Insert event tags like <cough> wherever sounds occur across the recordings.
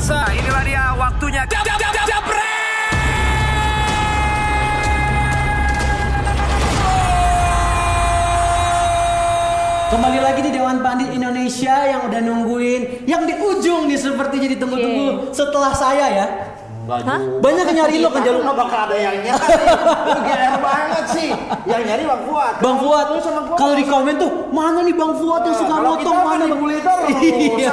pemirsa, inilah dia waktunya. Jab, jab, jab, jab, Kembali lagi di Dewan Pandit Indonesia yang udah nungguin yang di ujung nih seperti jadi tunggu-tunggu setelah saya ya. Banyak yang nyari lo kan jalur bakal ada yang nyari. <laughs> Banget sih. Yang nyari Bang Fuad. Bang Fuad. Lu sama gua. Kalau di komen tuh mana nih Bang Fuad yang suka Kalau motong kita mana mana Bang buliter, Iya.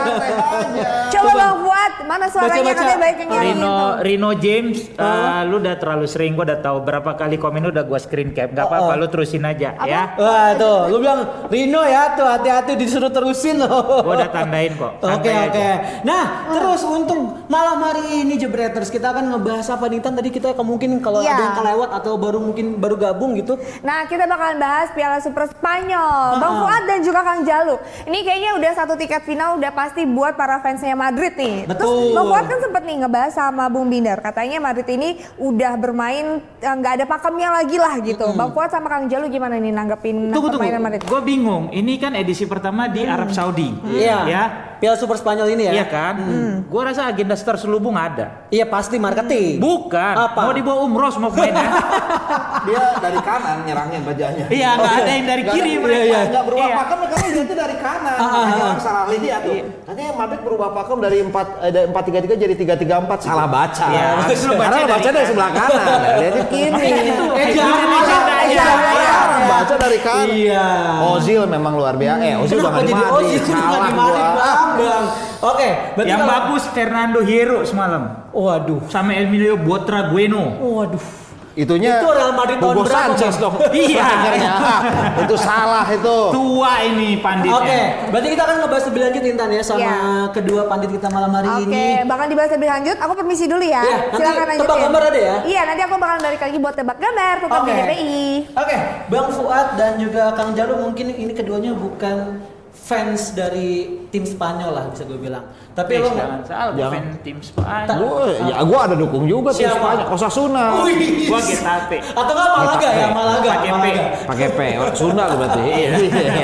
Coba Bang Fuad, mana suaranya Baca-baca. katanya baik yang Rino gitu. Rino James, eh, lu udah terlalu sering, gua udah tahu berapa kali komen lu udah gua screen cap. Gak apa-apa, lu terusin aja ya. Wah tuh, lu bilang Rino ya tuh hati-hati disuruh terusin loh. Gua udah tandain kok. <laughs> Oke oke. Nah terus untung malam hari ini Jebreters kita akan ngebahas apa nih Tan tadi kita mungkin kalau Iya. ada yang kelewat atau baru mungkin baru gabung gitu. Nah, kita bakalan bahas Piala Super Spanyol. Bang Fuad dan juga Kang Jalu. Ini kayaknya udah satu tiket final udah pasti buat para fansnya Madrid nih. Betul. Terus Bang Fuad kan sempet nih ngebahas sama Bung Binder. Katanya Madrid ini udah bermain eh, nggak ada pakemnya lagi lah gitu. Bang Fuad sama Kang Jalu gimana nih nanggepin Tunggu permainan Madrid? Gue bingung. Ini kan edisi pertama di Arab Saudi. Iya. Ya. Piala Super Spanyol ini ya. Iya kan? Gua rasa agenda terselubung ada. Iya pasti marketing. Bukan. Apa? Mau dibawa umroh semua pemainnya. <laughs> Dia dari kanan nyerangnya bajanya. iya, nggak ada yang dari kiri mereka. Iya, Nggak berubah Iya. pakem dia tuh dari kanan. Ah, ah, ah. salah lihat tuh. Katanya Madrid berubah pakem dari 4 eh, dari 4-3-3 jadi 3-3-4 salah baca. Iya, lu baca Karena dari baca dari sebelah kanan. <laughs> Tuh kiri. Eh jangan. Iya, Iya. orang baca dari kanan. Iya. Ozil memang luar biasa. Eh, Ozil udah jadi Ozil di. Bang? Oke, berarti Yang bagus Fernando Hierro semalam Waduh. sama Emilio Butragueno. Waduh. Itunya Itu Real Madrid tahun Hugo berapa, Sanchez dong. <laughs> Iya. <laughs> Itu salah itu. Tua ini panditnya. Oke, berarti kita akan ngebahas lebih lanjut Intan ya sama Iya. kedua pandit kita malam hari Oke, ini. bakal dibahas lebih lanjut. Aku permisi dulu ya. Nanti Silakan tebak lanjutin. gambar ada ya? Iya, nanti aku bakal balik lagi buat tebak gambar tetap di Oke. GPI. Oke, Bang Fuad dan juga Kang Jalu mungkin ini keduanya bukan fans dari tim Spanyol lah bisa gue bilang. Tapi Eh, lo jangan salah, Jangan. fan tim Spanyol. Gue ya gue ada dukung juga tim Siapa? Spanyol. Osasuna. Wih. Gua Getafe. Atau nggak Malaga ya, Malaga. Pakai P. Pakai P. Oh, Sunda lu berarti. Iya.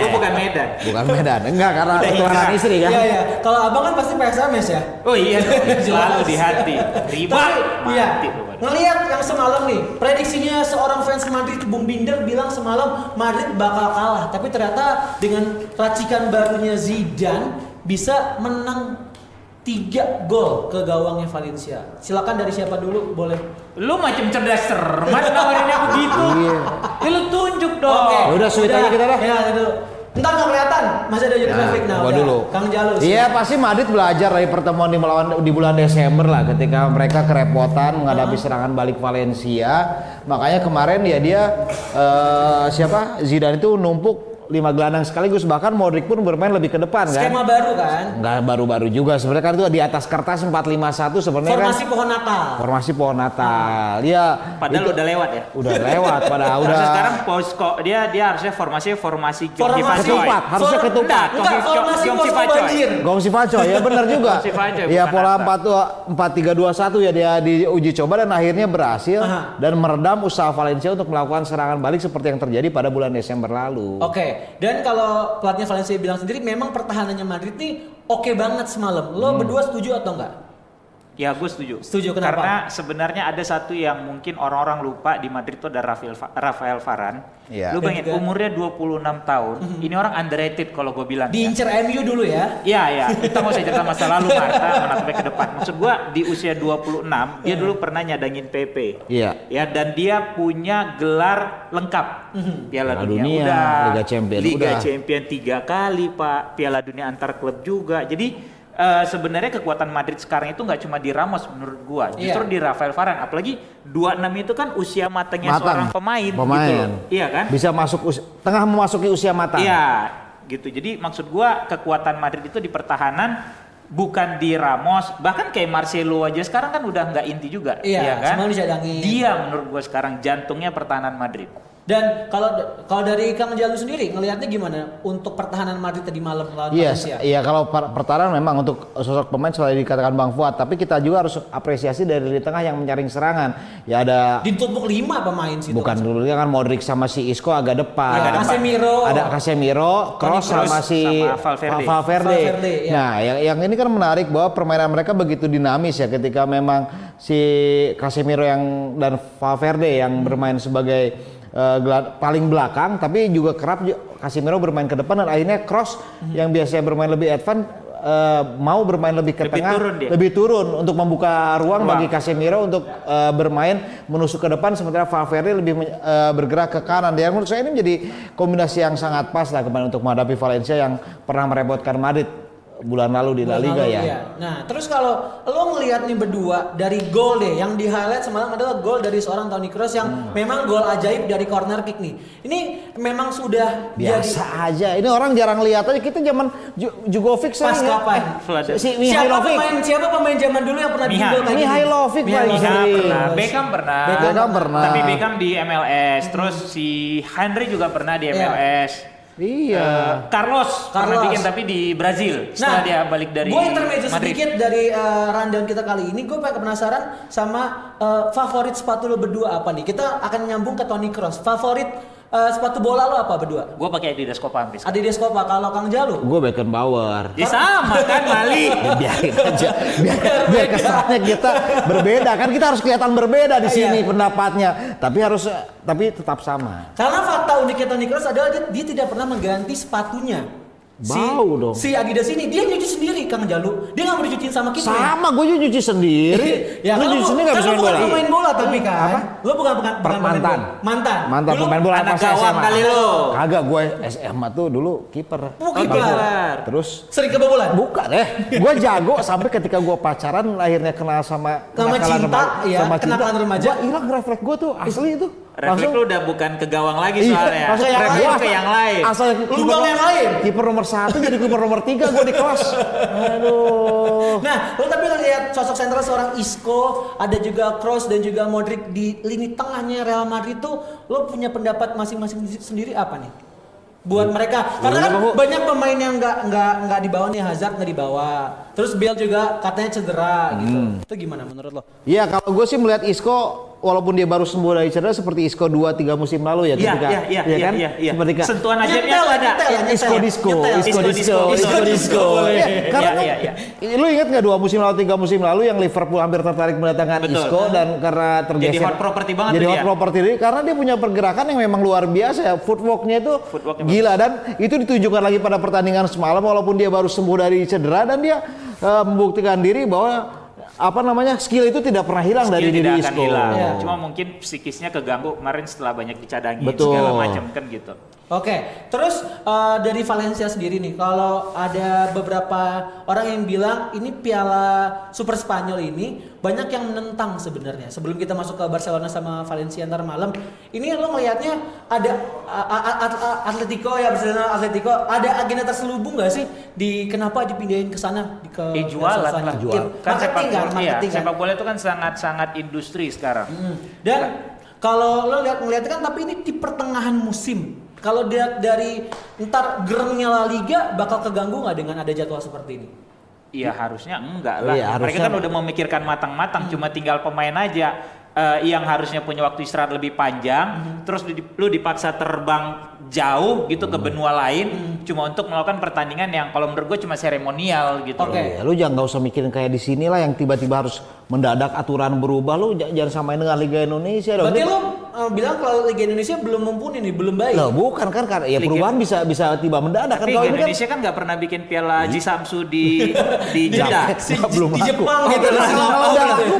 Gua bukan Medan. Bukan Medan. Enggak karena keturunan hijrah. istri kan. Iya iya. Kalau abang kan pasti PSMS ya. Oh iya, selalu di hati. Riba, iya. mati. Ngelihat yang semalam nih, prediksinya seorang fans Madrid Bung Binder bilang semalam Madrid bakal kalah, tapi ternyata dengan racikan barunya Zidane bisa menang tiga gol ke gawangnya Valencia. Silakan dari siapa dulu boleh. Lu macam cerdas cermat nawarinnya begitu. Iya. Ya lu tunjuk dong. Ya udah, sweet aja kita dah. Ya, itu. Entar nggak kelihatan, masih ada jadi Ya, traffic nah. gua udah. dulu. Kang Jalu. Iya pasti Madrid belajar dari pertemuan di melawan di bulan Desember lah ketika mereka kerepotan menghadapi serangan balik Valencia. Makanya kemarin ya dia eh, siapa Zidane itu numpuk lima gelandang sekaligus bahkan Modric pun bermain lebih ke depan kan. Skema baru kan? Nggak baru-baru juga sebenarnya kan itu di atas kertas 451 sebenarnya kan Formasi pohon Natal. formasi pohon Natal. Ya Padahal itu udah lewat ya. udah lewat pada <laughs> udah Harusnya sekarang posko dia dia harusnya formasi formasi Jong Formasi ketupat, harusnya For- ketupat. Enggak, Enggak, formasi banjir. Gong Sivaco ya benar juga. Iya pola Atta. 4 4 3 2 1 ya dia diuji coba dan akhirnya berhasil Aha. dan meredam usaha Valencia untuk melakukan serangan balik seperti yang terjadi pada bulan Desember lalu. Oke, dan kalau pelatihnya Valencia bilang sendiri memang pertahanannya Madrid nih oke banget semalam. Lo berdua setuju atau enggak? Ya gue setuju. Setuju, kenapa? Karena sebenarnya ada satu yang mungkin orang-orang lupa di Madrid itu ada Rafael, Rafael Varane. Iya. Lu bayangin juga- umurnya 26 tahun. Ini orang underrated kalau gue bilang. ya. Diincer MU dulu ya. Iya, iya. Kita nggak usah cerita masa lalu, Pak. Kita menatapnya ke depan. Maksud gua di usia 26, dia dulu pernah nyadangin PP. Iya. Ya, dan dia punya gelar lengkap. Piala Piala Dunia, Dunia, udah. Liga Champion Liga udah. Champion tiga kali, Pak. Piala Dunia antar klub juga. Jadi eh, sebenarnya kekuatan Madrid sekarang itu nggak cuma di Ramos menurut gua, justru Iya. di Rafael Varane. Apalagi 26 itu kan usia matangnya Matang. seorang pemain, Pemain. gitu loh. Iya kan? Bisa masuk us- tengah memasuki usia matang. Iya, gitu. Jadi maksud gua kekuatan Madrid itu di pertahanan bukan di Ramos, bahkan kayak Marcelo aja sekarang kan udah nggak inti juga, Iya, ya kan? dicadangin. Dia menurut gua sekarang jantungnya pertahanan Madrid. Dan kalau kalau dari Kang Jalu sendiri ngelihatnya gimana untuk pertahanan Madrid tadi malam lawan Yes, Valencia? iya kalau per- pertahanan memang untuk sosok pemain selalu dikatakan Bang Fuad, tapi kita juga harus apresiasi dari lini tengah yang menyaring serangan. Ya ada Ditumpuk lima pemain situ. bukan dulu kan Modric sama si Isco agak depan. Ada Casemiro. Ada Casemiro, Kroos Kroos sama si sama Valverde. Va- Valverde. Valverde, ya. Nah, yang, yang ini kan menarik bahwa permainan mereka begitu dinamis ya ketika memang si Casemiro yang dan Valverde yang bermain sebagai gelar- paling belakang tapi juga kerap Casemiro bermain ke depan dan akhirnya Kroos yang biasanya bermain lebih advance eh, mau bermain lebih ke Lebih tengah turun dia. lebih turun untuk membuka ruang, Ruang. bagi Casemiro untuk eh, bermain menusuk ke depan sementara Valverde lebih eh, bergerak ke kanan. Dan menurut saya ini menjadi kombinasi yang sangat pas lah kemarin untuk menghadapi Valencia yang pernah merepotkan Madrid bulan lalu di La Liga lalu, ya. iya. Nah, terus kalau lo ngelihat nih berdua dari gol deh yang di highlight semalam adalah gol dari seorang Toni Kroos yang Hmm. memang gol ajaib dari corner kick nih. Ini memang sudah Biasa aja. Ini orang jarang lihat aja. Kita zaman Ju- Jugovic Pas ya. kapan? Vladan. Si siapa Mihailovic. pemain siapa pemain zaman dulu yang pernah Miha. bikin gol kayak gini? Mihailovic Beckham sering. pernah, Beckham pernah. Beckham pernah. Tapi Beckham di MLS, terus si Henry juga pernah di. MLS. Iya. Eh, Carlos, pernah Carlos. bikin tapi di Brazil setelah dia balik dari gue intermezzo Madrid. sedikit dari uh, rundown kita kali ini. Gue pengen penasaran sama uh, favorit sepatu lo berdua apa nih? Kita akan nyambung ke Toni Kroos. Favorit uh, sepatu bola lo apa berdua? Gue pakai Adidas Copa Ampis. Adidas Copa. Kalau Kang Jalu? Gue Beckenbauer. Ya sama kan Mali. <laughs> Ya, biarin aja biar, biar kesannya kita berbeda kan kita harus kelihatan berbeda di sini Iya. pendapatnya tapi harus tapi tetap sama Karena fakta uniknya Toni Kroos adalah dia, dia tidak pernah mengganti sepatunya. Bau dong. Si Adidas ini dia nyuci sendiri Kang Jalu. Dia nggak mau dicuciin sama kita. sama gue juga nyuci sendiri <laughs> Ya, lu nyuci lu- sendiri gak kan bisa lu main bola pemain bola tapi kan. Apa? Lu bukan bukan, bukan mantan bola. Mantan. mantan Dulu pemain bola anak gawang SMA kali lu. kagak gue SMA tuh dulu kiper Oh, kiper. terus Sering kebobolan. Bukan eh, gue jago sampai ketika gue pacaran akhirnya kenal sama Sama cinta, remaja- ya, sama cinta, kenakalan remaja. Gua hilang refleks gue tuh asli itu. Refleks lu udah bukan ke gawang lagi soalnya. langsung yang Refleks lain. ke yang lain. Asal Lubang yang lain. Kiper nomor satu jadi kiper nomor tiga gue di kelas. Aduh. Nah, lo tapi ngelihat sosok sentral seorang Isco, ada juga Kroos dan juga Modric di lini tengahnya Real Madrid tuh, lo punya pendapat masing-masing sendiri apa nih? Buat mereka, karena kan banyak pemain yang nggak nggak nggak dibawa nih Hazard nggak dibawa, terus Bale juga katanya cedera gitu. Itu gimana menurut lo? Iya kalau gue sih melihat Isco walaupun dia baru sembuh dari cedera seperti Isco 2-3 musim lalu ya Iya, ketika iya, iya, iya, kan? iya, iya. Seperti ka- Sentuhan ajaibnya Nyetel, tuh ada. nyetel, nyetel. Isco disco. Isco Isco disco, Isco Isco disco. Iya, Karena Iya, iya, kan, lu ingat nggak dua musim lalu, tiga musim lalu yang Liverpool hampir tertarik mendatangkan Betul. Isco dan karena tergeser Jadi hot property banget Jadi hot dia. property karena dia punya pergerakan yang memang luar biasa ya. Footworknya itu Footworknya gila dan itu ditunjukkan lagi pada pertandingan semalam walaupun dia baru sembuh dari cedera dan dia eh, membuktikan diri bahwa apa namanya skill itu tidak pernah hilang dari Skill diri tidak akan Isco. hilang. Iya. Cuma mungkin psikisnya keganggu kemarin setelah banyak dicadangin Betul. segala macam kan gitu. Oke, terus eh, dari Valencia sendiri nih, kalau ada beberapa orang yang bilang ini Piala Super Spanyol ini banyak yang menentang sebenarnya. Sebelum kita masuk ke Barcelona sama Valencia ntar malam, ini lo ngelihatnya ada Atletico ya Barcelona Atletico ada agenda terselubung nggak sih di kenapa dipindahin ke sana di ke Eh jualan lah. Jual. Iya, Kan sepak marketing kan, bola, iya, marketing kan. sepak bola itu kan sangat-sangat industri sekarang. Hmm. Dan kalau lo lihat ngeliatnya kan tapi ini di pertengahan musim. Kalau dia dari ntar gerengnya La Liga bakal keganggu nggak dengan ada jadwal seperti ini? Iya harusnya enggak lah. Iya, Mereka harusnya- kan udah memikirkan matang-matang, cuma tinggal pemain aja eh, yang harusnya punya waktu istirahat lebih panjang, terus di- lu dipaksa terbang jauh gitu ke benua lain, cuma untuk melakukan pertandingan yang kalau menurut gue cuma seremonial gitu. loh. Oke. Ya, lu jangan nggak usah mikirin kayak di sini lah yang tiba-tiba harus mendadak aturan berubah lu jangan samain dengan Liga Indonesia dong. Berarti lo eh, bilang kalau Liga Indonesia belum mumpuni nih, belum baik. Loh, bukan kan karena ya Liga- perubahan bisa bisa tiba mendadak kan ini kan Indonesia kan nggak pernah bikin piala Jisamsu di <laughs> di Jeddah. Si- belum di aku. Jepang gitu. Kalau Oh, udah gitu. aku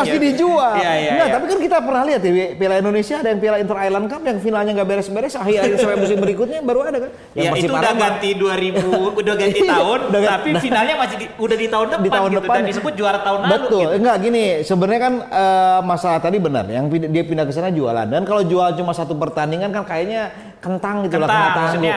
pasti Iya, iya, iya. dijual. Iya, iya, Nggak, iya. tapi kan kita pernah lihat ya Piala Indonesia ada yang Piala Inter Island Cup yang finalnya nggak beres-beres akhir akhir sampai musim berikutnya baru ada kan. Yang Ya Persib itu udah ganti 2000, udah ganti <laughs> Iya, tahun, udah ganti- tapi finalnya masih di, udah di tahun depan di tahun gitu depan dan disebut juara tahun lalu. Betul, gitu. enggak gini. Sebenarnya kan eh, masalah tadi benar. Yang pindah- dia pindah ke sana jualan. Dan kalau jual cuma satu pertandingan kan kayaknya kentang gitu lah, Kentang, kena maksudnya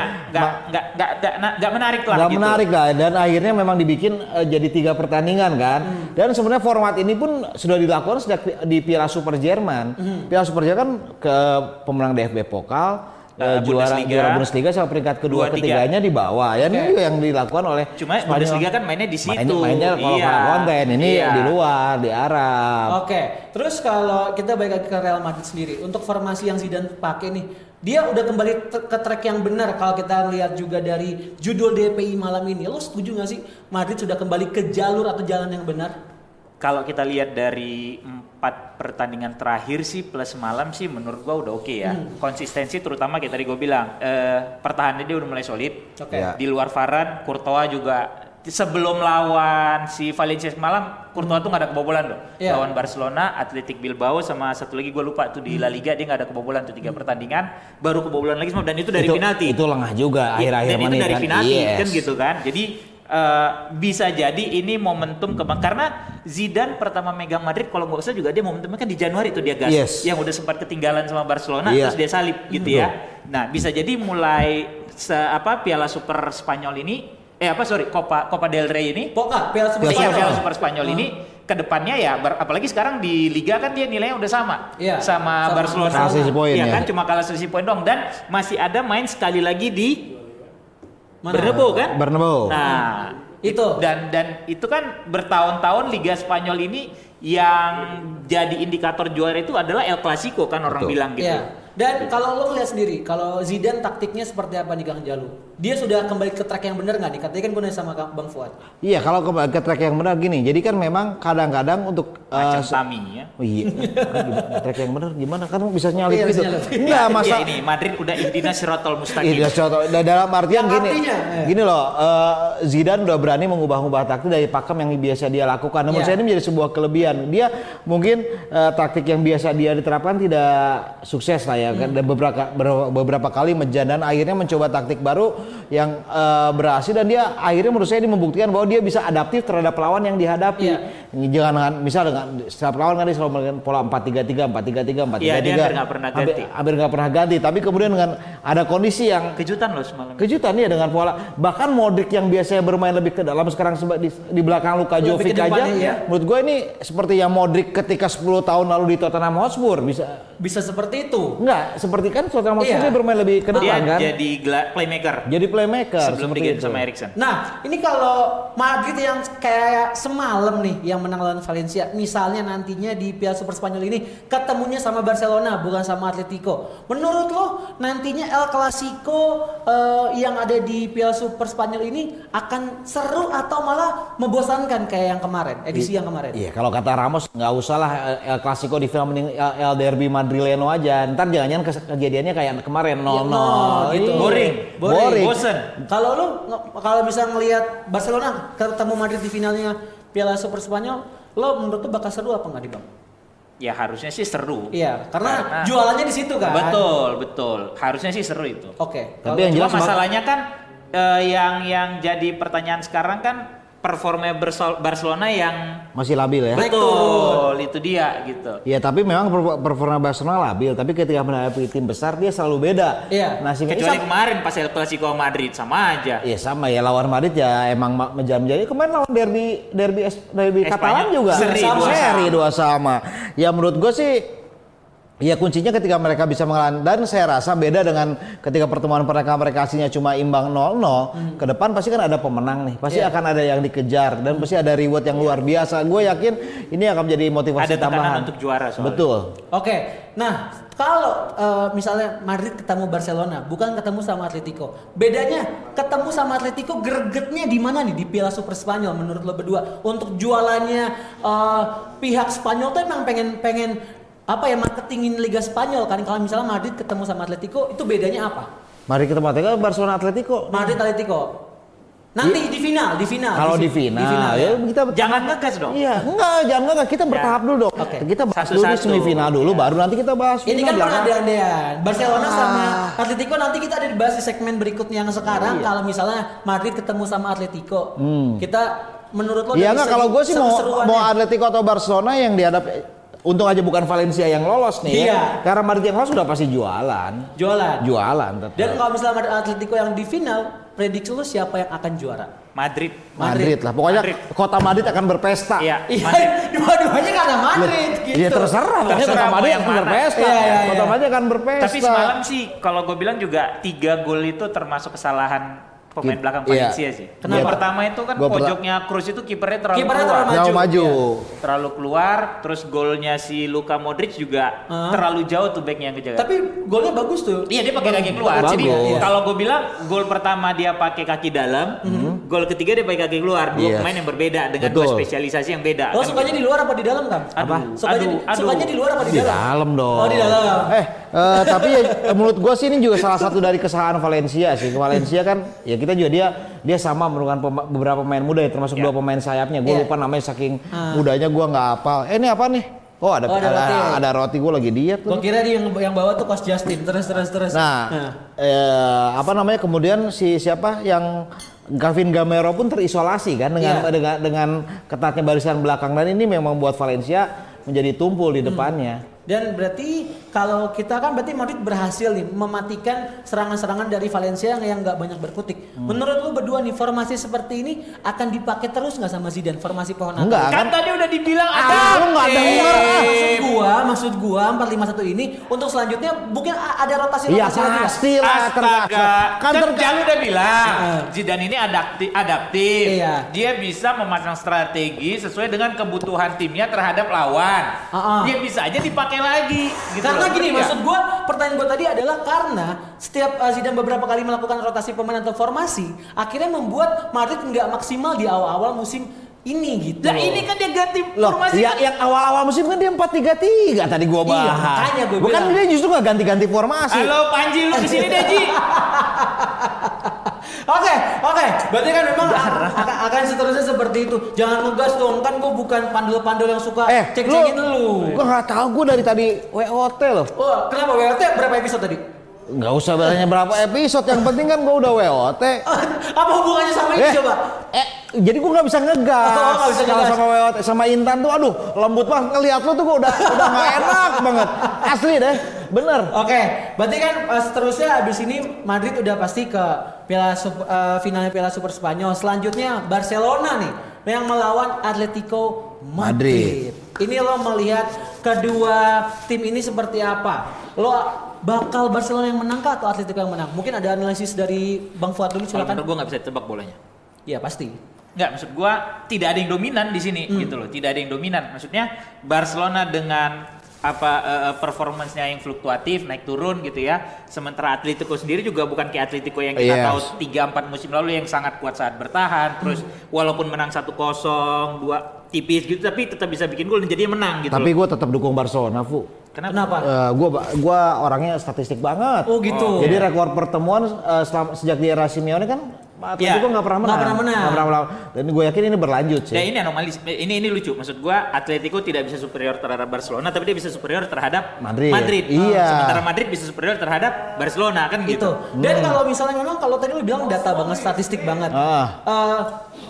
nggak menarik lah nggak gitu. menarik lah dan akhirnya memang dibikin eh, jadi tiga pertandingan kan Hmm. dan sebenarnya format ini pun sudah dilakukan sejak di Piala Super Jerman Hmm. Piala Super Jerman kan ke pemenang DFB Pokal Eh, juara Bundesliga. juara Bundesliga sama peringkat kedua Dua, tiga. ketiganya di bawah ya ini juga yang dilakukan oleh Cuma Spanyol. Bundesliga kan mainnya di situ. mainnya, mainnya kalau Iya. konten ini Iya. di luar di Arab Oke, terus kalau kita balik lagi ke Real Madrid sendiri, untuk formasi yang Zidane pakai nih, dia udah kembali ke track yang benar kalau kita lihat juga dari judul DPI malam ini. Lo setuju gak sih Madrid sudah kembali ke jalur atau jalan yang benar? Kalau kita lihat dari empat pertandingan terakhir sih plus malam sih menurut gua udah oke ya. Hmm. Konsistensi terutama kayak tadi gua bilang eh, pertahanannya dia udah mulai solid. Oke. Ya. Di luar Varane, Courtois juga sebelum lawan si Valencia semalam, Courtois tuh nggak ada kebobolan loh. Iya. Lawan Barcelona, Athletic Bilbao sama satu lagi gua lupa tuh di La Liga dia nggak ada kebobolan tuh tiga pertandingan, baru kebobolan lagi semua dan itu dari itu, penalti. itu lengah juga Iya, akhir-akhir dan itu dari kan. penalti Yes. kan gitu kan jadi eh, bisa jadi ini momentum kebang karena Zidane pertama megang Madrid kalau nggak usah juga dia momentumnya kan di Januari itu dia gas Yes. yang udah sempat ketinggalan sama Barcelona Iya. terus dia salib gitu ya nah bisa jadi mulai se apa Piala Super Spanyol ini eh apa sorry Copa Copa del Rey ini Poka, Piala Super Piala Iya, Spanyol. Piala Super Spanyol ini ke depannya ya bar- apalagi sekarang di Liga kan dia nilainya udah sama Iya, sama, sama Barcelona Kalah selisih poin Iya ya. kan cuma kalah selisih poin dong dan masih ada main sekali lagi di Mana? Bernabeu kan Bernabeu. Nah, Itu. dan dan itu kan bertahun-tahun Liga Spanyol ini yang jadi indikator juara itu adalah El Clasico kan orang Betul. bilang gitu. Iya. Dan kalau lo lihat sendiri, kalau Zidane taktiknya seperti apa nih Kang Jalu? Dia sudah kembali ke track yang benar nggak nih? Katanya kan gue nanya sama Bang Fuad. Iya kalau ke, ke track yang benar gini. Jadi kan memang kadang-kadang untuk eh, Macam Tami ya. Oh iya, <laughs> track yang benar gimana? Kan bisa nyalip Iya, gitu. Enggak masa Iya ini Madrid udah ihdina sirotol mustaqim. Iya, da- dalam artian Yang gini, artinya, eh. gini loh, eh, Zidane udah berani mengubah-ubah taktik dari pakem yang biasa dia lakukan. Namun Iya. saya ini menjadi sebuah kelebihan. Dia mungkin eh, taktik yang biasa dia diterapkan tidak sukses lah ya. Hmm. Dan beberapa ber- beberapa kali menjan dan akhirnya mencoba taktik baru yang eh, berhasil dan dia akhirnya menurut saya ini membuktikan bahwa dia bisa adaptif terhadap lawan yang dihadapi. Iya. Jangan dengan misal dengan setiap lawan kan dia selalu melakukan pola 4-3-3, 4-3-3, 4-3-3. Iya, dia hampir nggak pernah ganti. hampir nggak pernah ganti. Tapi kemudian dengan ada kondisi yang Kejutan loh semalam. kejutan ya dengan pola bahkan Modric yang biasanya bermain lebih ke dalam sekarang di, di belakang Luka Jovic aja ya. menurut gue ini seperti yang Modric ketika 10 tahun lalu di Tottenham Hotspur bisa Bisa seperti itu. enggak seperti kan Tottenham Hotspur Iya. dia bermain lebih ke Dia depan kan jadi playmaker jadi playmaker sebelum seperti diganti sama Erikson. Nah, ini kalau Madrid yang kayak semalam nih yang menang lawan Valencia, misalnya nantinya di Piala Super Spanyol ini ketemunya sama Barcelona bukan sama Atletico. Menurut lo nantinya El Clasico eh, yang ada di Piala Super Spanyol ini akan seru atau malah membosankan kayak yang kemarin, edisi yang kemarin? Iya, kalau kata Ramos nggak usah lah El Clasico di film El, El Derby Madrileno aja. Ntar jangan-jangan kejadiannya kayak kemarin 0-0. Iya, nol, gitu. Iya. Boring. Boring. Bosen. Kalau lu kalau bisa ngelihat Barcelona ketemu Madrid di finalnya Piala Super Spanyol, lo menurut lu bakal seru apa nggak di bang? Ya harusnya sih seru. Iya, karena, Karena- jualannya di situ kan. Betul, betul. Harusnya sih seru itu. Oke. Tapi kalau- yang jelas masalahnya kan eh, yang yang jadi pertanyaan sekarang kan performa Bersol- Barcelona yang masih labil ya. Betul itu dia gitu. Ya tapi memang per- performa Barcelona labil, tapi ketika menghadapi tim besar dia selalu beda. Iya. Nasibnya Kecuali sama- kemarin pas El Clasico Madrid sama aja. Iya sama ya lawan Madrid ya emang ma- menjadi kemarin lawan derby derby Es- derby Espanyol. Katalan juga Seri sama dua seri dua sama. Ya menurut gue sih Ya kuncinya ketika mereka bisa mengalahkan dan saya rasa beda dengan ketika pertemuan mereka mereka aslinya cuma imbang 0-0 ke depan pasti kan ada pemenang nih pasti Iya. akan ada yang dikejar dan pasti ada reward yang luar biasa gue yakin ini akan menjadi motivasi Ada tambahan untuk juara soalnya. betul Oke. Nah, kalau eh, misalnya Madrid ketemu Barcelona, bukan ketemu sama Atletico. Bedanya ketemu sama Atletico gregetnya di mana nih di Piala Super Spanyol menurut lo berdua? Untuk jualannya eh, pihak Spanyol tuh emang pengen pengen apa ya marketingin Liga Spanyol kan kalau misalnya Madrid ketemu sama Atletico itu bedanya apa? mari kita matikan Barcelona Atletico Madrid Atletico. Nanti di final, di final. kalau di final, ya. ya kita Jangan ngegas dong. Iya, enggak, jangan enggak, kita bertahap dulu dong. Oke. Kita bahas dulu di Satu-satu. semifinal dulu, baru nanti kita bahas Ini final kan belakang. pengandaian Barcelona Ah. sama Atletico nanti kita ada dibahas di segmen berikutnya yang sekarang Iya. kalau misalnya Madrid ketemu sama Atletico. Kita menurut lo Iya enggak, segi kalau gue sih mau mau Atletico atau Barcelona yang dihadapi untung aja bukan Valencia yang lolos nih Iya. ya. Karena Madrid yang lolos sudah pasti jualan. Jualan. Jualan tetap. Dan kalau misalnya ada Atletico yang di final, prediksi lu siapa yang akan juara? Madrid. Madrid lah. Pokoknya Madrid. kota Madrid akan berpesta. Iya. Iya, Madrid. <laughs> dua-duanya karena Madrid gitu. Iya terserah, pokoknya Terserah kota Madrid yang akan berpesta. Iya, iya, iya. Kota Madrid akan berpesta. Tapi semalam sih kalau gue bilang juga tiga gol itu termasuk kesalahan pemain Kip- belakang iya. Valencia sih. Kenapa? Yang pertama itu kan Gua pojoknya Cruz itu kipernya terlalu Kipernya keluar. terlalu Jauh maju. maju. Iya. Terlalu keluar, terus golnya si Luka Modric juga Hah? terlalu jauh tuh backnya yang kejaga. Tapi golnya bagus tuh. Iya dia pakai kaki keluar. Bagus. Jadi Iya. kalau gue bilang gol pertama dia pakai kaki dalam, gol ketiga dia pakai kaki keluar. Dua Yes. pemain yang berbeda dengan Betul. dua spesialisasi yang beda. Lo Kan sukanya gitu. di luar apa di dalam, Kang? Apa? Sukanya, Aduh, di, aduh. sukanya di luar apa di, Di dalam? dalam dong. Oh, di dalam. Eh, eh, tapi ya, menurut gua sih ini juga salah satu dari kesalahan Valencia sih. Valencia kan ya kita juga dia dia sama merupakan pema- beberapa pemain muda ya termasuk Ya. dua pemain sayapnya. Gue Iya. lupa namanya saking Ah. mudanya gua nggak hafal. Eh ini apa nih? Oh ada Oh, ada ada, roti. ada roti gue lagi diet Gue tuh. kira dia yang yang bawa tuh Coach Justin. Terus terus terus. Nah, eh, apa namanya kemudian si siapa yang Gavin Gamero pun terisolasi kan dengan Iya. dengan dengan ketatnya barisan belakang dan ini memang buat Valencia menjadi tumpul Hmm. di depannya. Dan berarti kalau kita kan berarti Madrid berhasil nih mematikan serangan-serangan dari Valencia yang yang nggak banyak berkutik. Hmm. Menurut lu berdua nih formasi seperti ini akan dipakai terus nggak sama Zidane formasi pohon Natal? Enggak Kan kan? tadi udah dibilang Ah, ada. lu nggak denger, ah. Maksud gua, maksud gua 451 ini untuk selanjutnya mungkin ada rotasi Iya rotasi lagi nggak? pasti lah terpaksa. Astaga, Kan kan ter- Jalu udah bilang Heeh. Zidane ini adaptif, adaptif. Iya. Dia bisa memasang strategi sesuai dengan kebutuhan timnya terhadap lawan. Heeh. Dia bisa aja dipakai lagi. Gitu karena gini, Ngerti maksud gua pertanyaan gua tadi adalah karena setiap uh, Zidane beberapa kali melakukan rotasi pemain atau formasi, akhirnya membuat Madrid nggak maksimal di awal-awal musim ini gitu. Lah ini kan dia ganti Loh, formasi. ya, yang awal-awal musim kan dia 4-3-3 tadi gua Iya, bahas. makanya gua Bukan bilang. dia justru nggak ganti-ganti formasi. Halo Panji lu ke sini deh Ji. <laughs> Oke, oke. Berarti kan memang akan, akan seterusnya seperti itu. Jangan ngegas dong, kan gue bukan pandul-pandul yang suka Eh, cek-cekin lu. Gua nggak tahu gua dari tadi WOT loh. Oh, kenapa WRT berapa episode tadi? Nggak usah bertanya berapa episode, yang penting kan gua udah WOT. <laughs> Apa hubungannya sama ini Eh, coba? eh, jadi gua nggak bisa ngegas. Oh, nggak bisa Kalau ngegas. sama WOT sama Intan tuh, aduh lembut banget ngeliat lu tuh gua udah udah nggak enak banget. Asli deh, bener. Oke, berarti kan uh, seterusnya abis ini Madrid udah pasti ke Piala uh, finalnya Piala Super Spanyol. Selanjutnya Barcelona nih yang melawan Atletico Madrid. Ini lo melihat kedua tim ini seperti apa? Lo bakal Barcelona yang menang kah atau Atletico yang menang? Mungkin ada analisis dari Bang Fuad dulu Kalau silakan. menurut gua nggak bisa ditebak bolanya. Iya pasti. Nggak, maksud gua tidak ada yang dominan di sini Hmm. gitu loh. Tidak ada yang dominan. Maksudnya Barcelona dengan apa eh, performance-nya yang fluktuatif, naik turun gitu ya. Sementara Atletico sendiri juga bukan kayak Atletico yang kita Yes. tahu 3 4 musim lalu yang sangat kuat saat bertahan. Terus Hmm. walaupun menang 1-0, 2 tipis gitu tapi tetap bisa bikin gol dan jadinya menang gitu Tapi gua tetap dukung Barcelona, Fu. Kenapa? Eh, gua gua orangnya statistik banget. Oh gitu. Jadi rekor pertemuan eh, selama, sejak di era Simeone kan Atletico Iya. nggak pernah menang. Nggak pernah menang. Nggak pernah menang. Dan gue yakin ini berlanjut sih. Ya ini anomali ini ini lucu. Maksud gua Atletico tidak bisa superior terhadap Barcelona tapi dia bisa superior terhadap Madrid. Madrid. Iya. Sementara Madrid bisa superior terhadap Barcelona kan gitu. gitu. Dan kalau misalnya memang kalau tadi lu bilang data banget, statistik banget. Ah. Eh,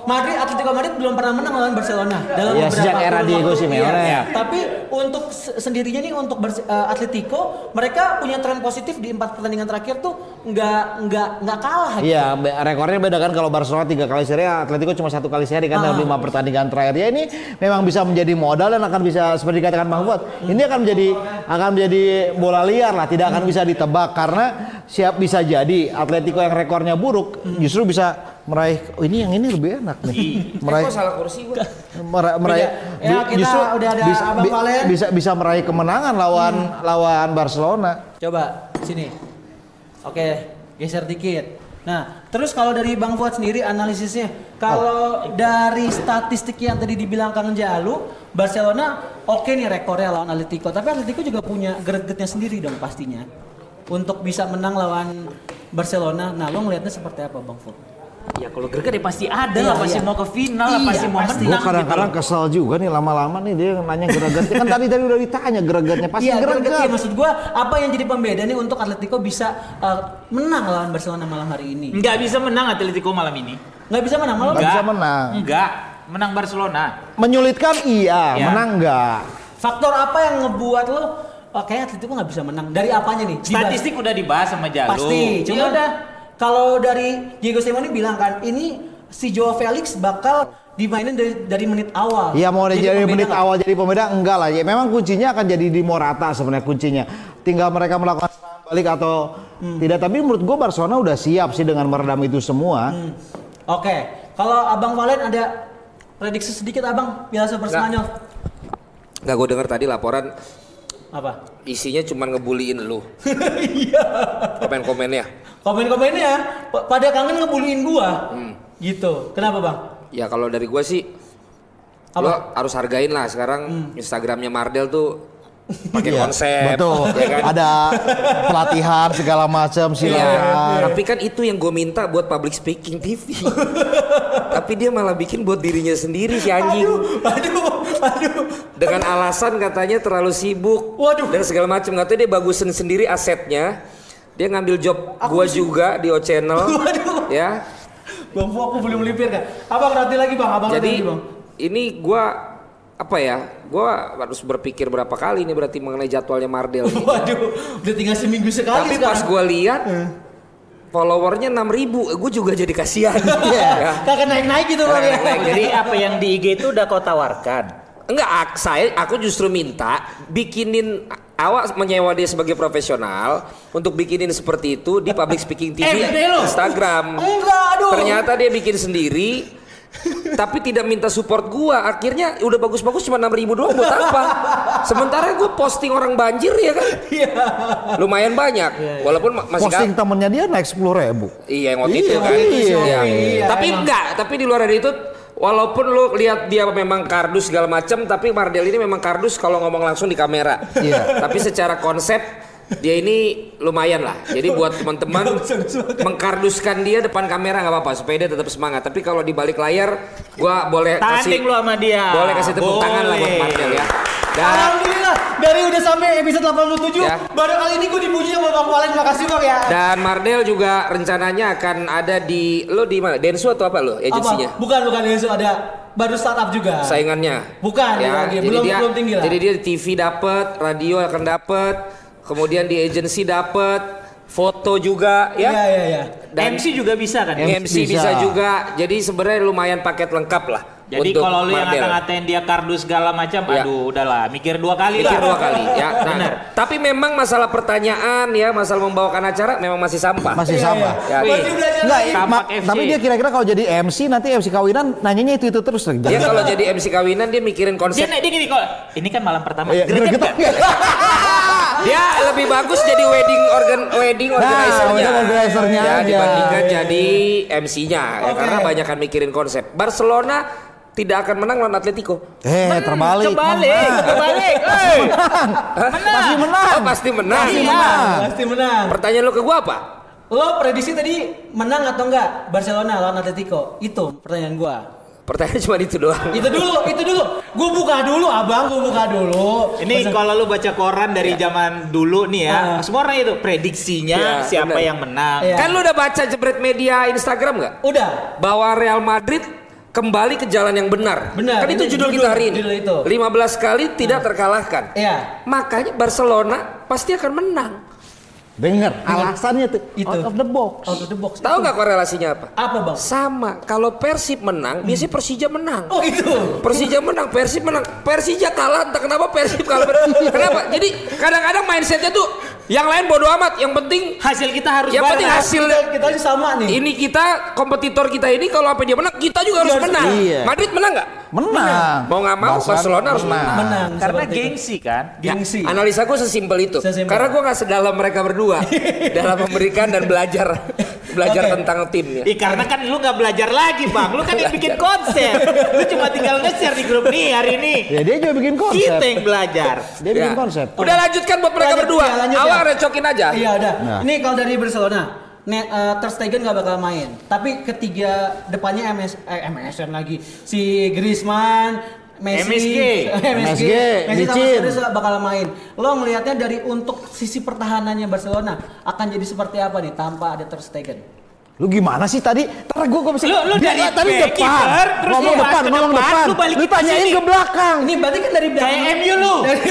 Madrid, Atletico Madrid belum pernah menang lawan Barcelona dalam Ya, beberapa sejak era Diego. Simeone. Iya. Tapi untuk se- sendirinya nih untuk eh, Atletico, mereka punya tren positif di empat pertandingan terakhir tuh nggak nggak nggak kalah. gitu. Iya, be- rekornya beda kan kalau Barcelona tiga kali seri, Atletico cuma satu kali seri kan dalam Ah. lima pertandingan terakhir. Ya ini memang bisa menjadi modal dan akan bisa seperti dikatakan Bang Fuad. Ini akan menjadi akan menjadi bola liar lah, tidak akan bisa ditebak karena siap bisa jadi Atletico yang rekornya buruk justru bisa meraih oh ini yang ini lebih enak nih. meraih salah kursi gua. mera- meraih Ya, kita udah ada bisa, Abang bi- Valen. bisa bisa meraih kemenangan lawan lawan Barcelona. Coba sini. Oke, geser dikit. Nah, terus kalau dari Bang Fuad sendiri analisisnya, kalau dari statistik yang tadi dibilang Kang Jalu, Barcelona oke nih rekornya lawan Atletico, tapi Atletico juga punya gregetnya sendiri dong pastinya. Untuk bisa menang lawan Barcelona. Nah, lo ngelihatnya seperti apa Bang Fuad? Ya kalau greget ya pasti ada Iya, lah, pasti iya. mau ke final lah, Iya, pasti mau pasti. Gue menang kadang-kadang gitu. kesel juga nih lama-lama nih dia nanya gregetnya kan tadi tadi udah ditanya gregetnya pasti Iya, greget. greget. Iya, maksud gua apa yang jadi pembeda nih untuk Atletico bisa uh, menang lawan Barcelona malam hari ini? Nggak bisa menang Atletico malam ini. Nggak bisa menang malam? Nggak bisa menang. Enggak, menang Barcelona. Menyulitkan iya, Ya. menang enggak. Faktor apa yang ngebuat lo oh, kayak Atletico nggak bisa menang? Dari apanya nih? Dibahas. Statistik udah dibahas sama Jalu. Pasti. Ya Cuma udah. Kalau dari Diego Simeone bilang kan, ini si Joao Felix bakal dimainin dari dari menit awal. Ya mau Jadi jadi, pembeda menit awal jadi pembeda enggak lah. Ya memang kuncinya akan jadi di Morata sebenarnya kuncinya. Tinggal mereka melakukan serangan balik atau Hmm. tidak. Tapi menurut gua Barcelona udah siap sih dengan meredam itu semua. Hmm. Oke, kalau Abang Valen ada prediksi sedikit Abang Piala Super Nggak. Spanyol Nggak gue dengar tadi laporan apa? isinya cuma ngebuliin lu. <laughs> Iya. Komen-komennya. Komen-komennya pa- pada kangen ngebuliin gua. Hmm. Gitu. Kenapa, Bang? Ya kalau dari gue sih Apa? lo harus hargain lah sekarang Instagramnya Mardel tuh pakai Iya, konsep. Betul. <laughs> ya kan? Ada pelatihan segala macam Iya, silakan. tapi kan itu yang gue minta buat public speaking TV. <laughs> tapi dia malah bikin buat dirinya sendiri si anjing. Aduh, aduh. Dengan alasan katanya terlalu sibuk Waduh. dan segala macam. Katanya dia bagusin sendiri asetnya. Dia ngambil job gua juga di O Channel. <laughs> Waduh. Ya. Bang Fu aku belum melipir kan. Abang nanti lagi, Bang. Abang nanti Jadi lagi, Bang. ini gua apa ya? Gua harus berpikir berapa kali ini berarti mengenai jadwalnya Mardel. ini. <laughs> Waduh, udah tinggal seminggu sekali Tapi pas sekarang. gua lihat followernya 6000 gue juga jadi kasihan. <laughs> Ya. Kagak naik-naik gitu, Bang. ya. Jadi apa yang di IG itu udah kau tawarkan? Enggak, ak- saya aku justru minta bikinin awak menyewa dia sebagai profesional untuk bikinin seperti itu di public speaking TV Eh. Instagram. Enggak, aduh. Ternyata dia bikin sendiri tapi tidak minta support gua. Akhirnya udah bagus-bagus cuma 6000 doang buat apa? Sementara gua posting orang banjir ya kan. Iya. Lumayan banyak. Walaupun ma- masih Posting temennya dia naik sepuluh ribu. Iya yang waktu itu Iya, kan. iya. Iya. Iya, tapi enggak, tapi di luar dari itu walaupun lu lihat dia memang kardus segala macam, tapi Mardel ini memang kardus kalau ngomong langsung di kamera. Iya. tapi secara konsep dia ini lumayan lah. Jadi buat teman-teman mengkarduskan dia depan kamera nggak apa-apa supaya dia tetap semangat. Tapi kalau di balik layar, gua boleh Tanding kasih lu sama dia. boleh kasih tepuk tangan lah buat Boleh. Mardel ya. Dan Alhamdulillah, dari udah sampai episode 87, Ya. baru kali ini gue dipuji sama Bang Valen. Makasih, Bang ya. dan Mardel juga rencananya akan ada di lo di mana? Densu atau apa lo agensinya? Apa? Bukan, bukan itu ada baru startup juga. saingannya. Bukan, bukan, dia jadi belum- dia, belum tinggi lah. Jadi dia di TV dapat, radio akan dapat, kemudian di agensi dapat, foto juga Iya, ya. iya, iya. Dan MC juga bisa kan? MC bisa. bisa. juga. Jadi sebenarnya lumayan paket lengkap lah. Jadi kalau lu yang ngata-ngatain dia kardus segala macam, Ya. aduh udahlah, mikir dua kali Mikir lah. dua kali ya. Nah, Benar. Tapi memang masalah pertanyaan ya, masalah membawakan acara memang masih sampah. Masih sama. Ya. Masih Tampak FC. tapi dia kira-kira kalau jadi MC nanti MC kawinan nanyanya itu itu terus. Dia kalau jadi MC kawinan dia mikirin Dia, konsep. dia gini kok, ini kan malam pertama. Iya, Greget gitu. nggak? <laughs> Dia lebih bagus jadi wedding organ wedding Nah, organizer-nya. wedding organizer-nya ya, aja. dibandingkan jadi MC-nya ya, Oke. karena banyak kan mikirin konsep. Barcelona tidak akan menang lawan Atletico. Eh, terbalik. Kebalik, Menang. kebalik. Hey. Pasti menang. Oh, pasti menang. Pasti menang. Pasti menang. Pertanyaan lo ke gua apa? Lo prediksi tadi menang atau enggak Barcelona lawan Atletico? Itu pertanyaan gua. Pertanyaan cuma itu doang. Itu dulu, itu dulu. Gua buka dulu, Abang, gua buka dulu. Ini Masa- kalau lu baca koran dari zaman dulu nih ya, Ah. semua orang itu prediksinya Iya, siapa benar. yang menang. Iya. Kan lu udah baca jebret media Instagram nggak? Udah. Bahwa Real Madrid kembali ke jalan yang benar. Benar, Kan itu itu judul, judul- kita hari ini. judul itu. 15 kali tidak terkalahkan. Iya. Makanya Barcelona pasti akan menang. Dengar, alasannya tuh Itu. out of the box. Out of the box. Tahu Itu. nggak korelasinya apa? Apa, Bang? Sama, kalau Persib menang, biasanya Persija menang. Oh, itu. Persija menang, Persib menang. Persija kalah, entah kenapa Persib kalah. kenapa? Jadi kadang-kadang mindsetnya tuh yang lain bodo amat, yang penting Hasil kita harus yang bareng. penting hasil. Kita, kita aja sama nih. Ini kita kompetitor kita ini kalau apa dia menang, kita juga harus Harus- menang. iya. Madrid menang nggak? Menang. Mau nggak mau, Barcelona harus menang. Karena seperti itu. gengsi kan. Gengsi. Analisa gue sesimpel itu. Sesimpel. Karena gue nggak sedalam mereka berdua <laughs> dalam memberikan dan belajar <laughs> belajar Oke. tentang timnya. Ih, karena kan lu nggak belajar lagi bang, lu kan yang bikin konsep. Lu cuma tinggal nge-share di grup nih hari ini. Ya dia juga bikin konsep. Kita yang belajar. Dia bikin Ya. konsep. Udah lanjutkan buat mereka Lanjut, berdua. ya, lanjut, Awak ya. recokin aja. Iya udah. Nah. Ini kalau dari Barcelona, Net, eh, Ter Stegen nggak bakal main. Tapi ketiga depannya MS, eh, MSN lagi. Si Griezmann, Messi, MSG. <laughs> MSG, MSG, Messi sama. Suarez bakal main. Lo ngelihatnya dari untuk sisi pertahanannya Barcelona akan jadi seperti apa nih tanpa ada Ter Stegen? Lu gimana sih tadi? Ntar gue gue bisa. Lu- lu dari tadi depan. kiper, terus ngomong depan, ke ngomong depan, depan. lu balik Lu tanyain ke belakang. Ini berarti kan dari belakang. Kayak MU lu. Dari-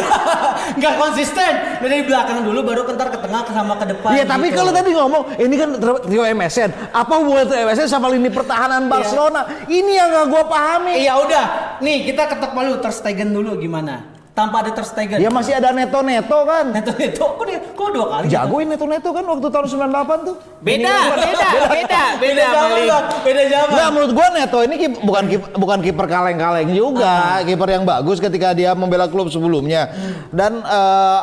Nggak konsisten. Dari belakang dulu baru kentar ke tengah sama ke depan. Iya tapi gitu. kalau tadi ngomong ini kan trio MSN, apa hubungan trio MSN sama lini pertahanan Barcelona? Ini yang gak gue pahami. Iya udah. Nih kita ketok palu Ter Stegen dulu gimana? Tanpa ada Ter Stegen. Dia masih ada neto-neto kan. Neto Neto. Kok dia kok dua kali? Jagoin neto-neto kan waktu tahun 98 tuh. Beda, beda, beda, beda, zaman Malik. Bang. Beda zaman. Nah menurut gua Neto ini kip- bukan kip- bukan kiper kaleng-kaleng juga, kiper yang bagus ketika dia membela klub sebelumnya. Dan eh,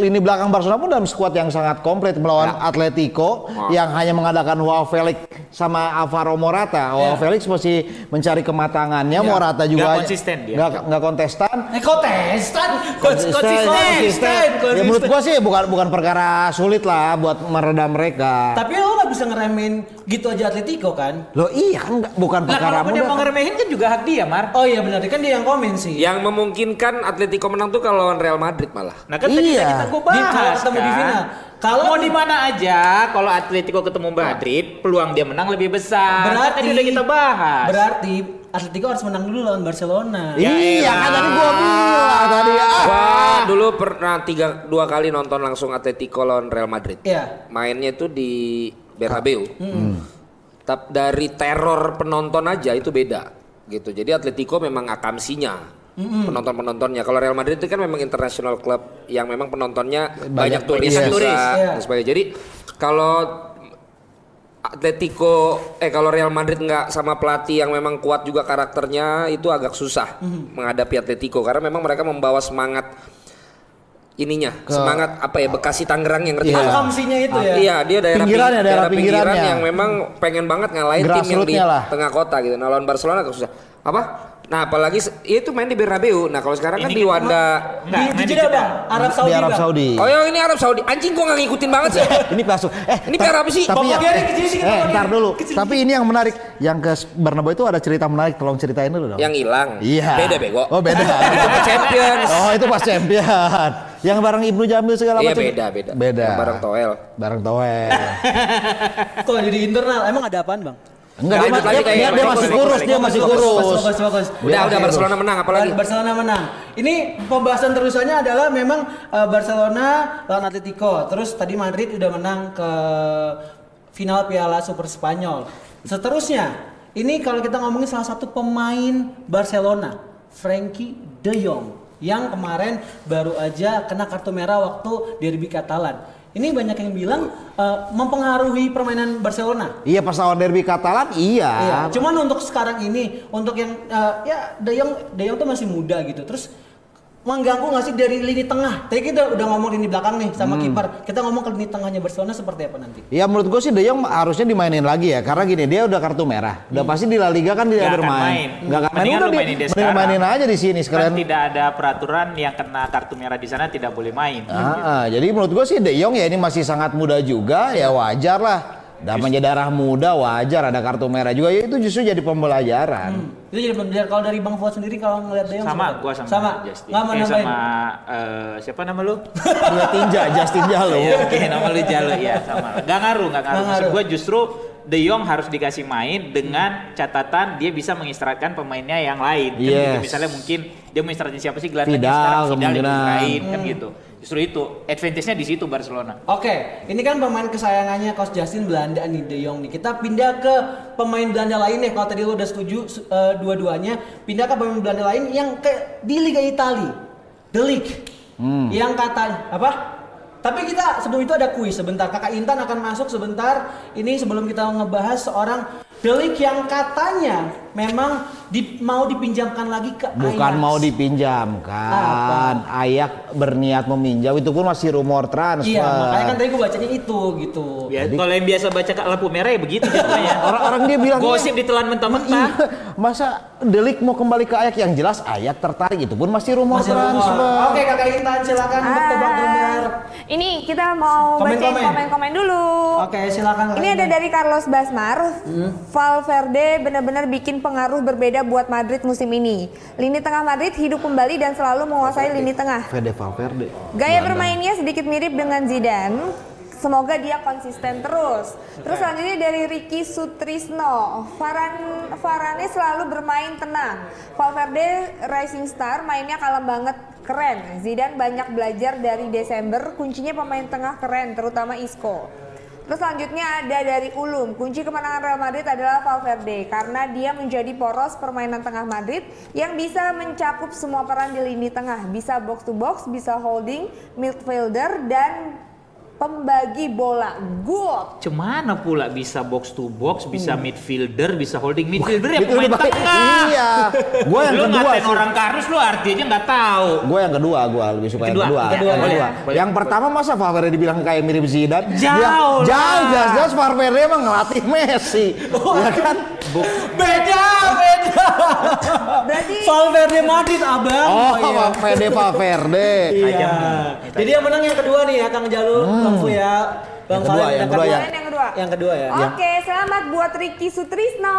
lini belakang Barcelona pun dalam skuad yang sangat komplit melawan Atletico yang hanya mengadakan Joao Felix sama Alvaro Morata. Joao Felix masih mencari kematangannya, Morata juga Nggak konsisten dia. nggak nggak kontestan. Eh kontestan. Kons- Konsisten, Konsisten. Ya menurut gua sih bukan bukan perkara sulit lah buat meredam mereka. Tapi lo nggak bisa ngeremehin gitu aja Atletico kan? Lo iya kan nggak- bukan Nah perkara kalau dia mudah. mau ngeremehin kan juga hak dia, Mar. Oh iya benar kan dia yang komen sih. Yang memungkinkan Atletico menang tuh kalau lawan Real Madrid malah. Nah kan tadi Iya. kita gue Di- bahas kalau ketemu di kan. final. Kalau mau di mana aja, kalau Atletico ketemu Madrid, peluang dia menang lebih besar. Kan berarti tadi udah kita bahas. Berarti Atletico harus menang dulu lawan Barcelona. Ya iya kan tadi gua bilang tadi ah. Gua dulu pernah tiga dua kali nonton langsung Atletico lawan Real Madrid. Iya. Mainnya itu di Bernabeu. Tapi dari teror penonton aja itu beda gitu. Jadi Atletico memang akamsinya. Penonton-penontonnya. Kalau Real Madrid itu kan memang international club yang memang penontonnya banyak, turis, yes. juga Turis, iya. dan sebagainya. Jadi kalau Atletico eh kalau Real Madrid nggak sama pelatih yang memang kuat juga karakternya itu agak susah menghadapi Atletico karena memang mereka membawa semangat ininya semangat apa ya Bekasi Tangerang yang ngerti Iya. Akamsinya itu ya. Iya dia daerah Pinggirannya, ping- daerah pinggiran pinggirannya. yang memang pengen banget ngalahin tim yang di lah. tengah kota gitu. Nah lawan Barcelona agak susah. Apa? Nah apalagi ya itu main di Bernabeu. Nah kalau sekarang kan Ini di Wanda. Enggak, Di, di Jeddah bang, Arab Saudi. di Arab. Saudi. Oh ya ini Arab Saudi. Anjing gua nggak ngikutin banget sih. <laughs> ini masuk. Eh, Ini ta- PR apa sih? Tapi Bapak ya, biarin kecil sedikit, eh, ntar dulu. Kecil Tapi ini yang menarik. Yang ke Bernabeu itu ada cerita menarik. Tolong ceritain dulu dong. yang hilang. Iya. Beda bego. Oh beda. <laughs> Itu pas Champions. oh itu pas champion. Yang bareng Ibnu Jamil segala Iya macam. beda beda. Beda. Yang bareng Toel. Bareng Toel. Kok jadi internal? Emang ada apaan bang? Enggak, dia, dia, dia, dia Bagus, masih kurus, dia masih kurus. bagus, bagus. Dia Udah udah Barcelona menang apalagi? Barcelona menang. Ini pembahasan terusannya adalah memang eh, Barcelona lawan Atletico. Terus tadi Madrid udah menang ke final Piala Super Spanyol. Seterusnya, ini kalau kita ngomongin salah satu pemain Barcelona, Frankie De Jong, yang kemarin baru aja kena kartu merah waktu derby Katalan. Ini banyak yang bilang eh, mempengaruhi permainan Barcelona. Iya pas lawan derby Katalan iya. Iya, cuman untuk sekarang ini, untuk yang eh, ya De Jong, De Jong tuh masih muda gitu. Terus mengganggu nggak sih dari lini tengah? Tadi kita udah ngomong lini belakang nih sama Hmm. kiper. Kita ngomong ke lini tengahnya Barcelona seperti apa nanti? Ya menurut gue sih De Jong harusnya dimainin lagi ya karena gini dia udah kartu merah. Udah pasti di La Liga kan dia Nggak akan bermain. main. Nggak akan main Mendingan udah di, mainin sekarang. aja di sini Kan sekalian. tidak ada peraturan yang kena kartu merah di sana tidak boleh main. Ah, ah, jadi menurut gue sih De Jong ya ini masih sangat muda juga ya wajar lah. Namanya darah muda wajar ada kartu merah juga ya itu justru jadi pembelajaran. Itu jadi pembelajaran kalau dari Bang Fuad sendiri kalau ngeliat De Jong sama apa? gua sama, sama. Justin. Nggak mau Eh, sama eh, siapa nama lu? <laughs> Dia tinja Justin Jalo. Iya, oke nama lu Jalo ya sama. Gak ngaruh, gak ngaruh. Maksud ngaruh. gue justru De Jong harus dikasih main dengan catatan dia bisa mengistirahatkan pemainnya yang lain. Kan Yes. gitu. Misalnya mungkin dia mengistirahatin siapa sih gelandangnya Vidal, sekarang Vidal kemungkinan. dibukain kan gitu. Justru itu advantage-nya di situ Barcelona. Oke, ini kan pemain kesayangannya Coach Justin Belanda nih De Jong nih. Kita pindah ke pemain Belanda lain nih. Kalau tadi lu udah setuju eh, dua-duanya, pindah ke pemain Belanda lain yang ke di Liga Italia, The League. Yang katanya apa? Tapi kita sebelum itu ada kuis sebentar. Kakak Intan akan masuk sebentar. Ini sebelum kita ngebahas seorang League yang katanya memang di- mau dipinjamkan lagi ke Bukan Ajax. mau dipinjamkan, Ayak berniat meminjam itu pun masih rumor transfer. Iya, makanya kan tadi gue bacanya itu gitu. Ya, kalau yang biasa baca lampu merah ya begitu <laughs> jatuhnya. Orang-orang dia bilang Gosip ditelan mentah-mentah. Iya, masa Delik mau kembali ke Ayak yang jelas Ayak tertarik itu pun masih rumor Masih rumor. transfer. Oke kakak Intan silakan untuk tebak benar. Ini kita mau Komen, bacain komen. komen-komen dulu. Oke silakan. Ini ada dari Carlos Basmar. Valverde benar-benar bikin pengaruh berbeda buat Madrid musim ini. Lini tengah Madrid hidup kembali dan selalu menguasai lini tengah. Fede Valverde. Gaya bermainnya sedikit mirip dengan Zidane. semoga dia konsisten terus. Terus selanjutnya dari Ricky Sutrisno, Varan Varane selalu bermain tenang. Valverde Rising Star mainnya kalem banget keren. Zidane banyak belajar dari Desember, kuncinya pemain tengah keren, terutama Isco. Terus selanjutnya ada dari Ulum. Kunci kemenangan Real Madrid adalah Valverde karena dia menjadi poros permainan tengah Madrid yang bisa mencakup semua peran di lini tengah. Bisa box to box, bisa holding, midfielder dan pembagi bola. Good. Cemana pula bisa box to box, bisa midfielder, bisa holding midfielder ya Itu pemain tengah. Iya. Gua yang lu kedua ngatain sih. orang karus lu artinya nggak tahu. Gue yang kedua, gue lebih suka Kedua, yang kedua. kedua, yang boleh, kedua. boleh. Yang pertama masa Valverde dibilang kayak mirip Zidane? Jauh Dia- lah. Jauh, jelas-jelas Valverde emang ngelatih Messi. ya kan? Beda, beda. Berarti Valverde Madrid, abang. Oh, iya. Valverde, Valverde. Iya. Jadi yang menang yang kedua nih ya Kang Jalur, Bang Fu ya. Bang Yang kedua, Valen, yang kedua ya. Yang kedua. Yang kedua ya. Oke, selamat buat Ricky Sutrisno.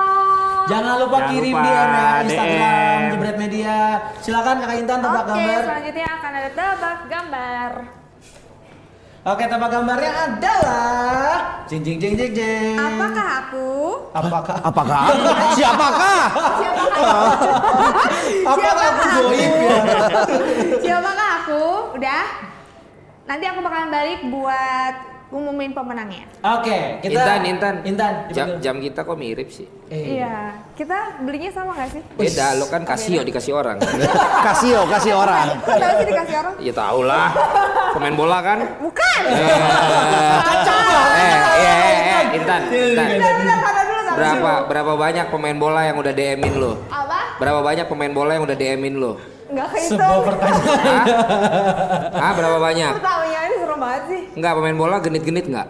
Jangan lupa Jangan kirim lupa DM ya Instagram. Jebret Media. Silakan Kak Intan tebak Oke, gambar. selanjutnya akan ada tebak gambar. Oke, tebak gambarnya adalah jing jing jing jing jing. Apakah aku? Apakah Apakah? <laughs> Siapakah? Siapakah? apakah aku? Siapakah aku? Udah. Nanti aku bakalan balik buat umumin pemenangnya. Oke, kita Intan, Intan. Intan. Jam, jam kita kok mirip sih? Eh, Iya. Kita belinya sama gak sih? Beda, lo kan Casio dikasih orang. <laughs> Kasio, kasih orang. <laughs> Tahu sih dikasih orang? Ya tau lah, pemain bola kan? Bukan. Eh, eh, eh, eh, Intan, Intan. Sabar Berapa berapa banyak pemain bola yang udah DM-in lo? Apa? Berapa banyak pemain bola yang udah DM-in lo? Enggak Sebuah kehitung. pertanyaan. Hah? Hah, berapa banyak? Pertanyaannya serem banget sih. Enggak, pemain bola genit-genit enggak?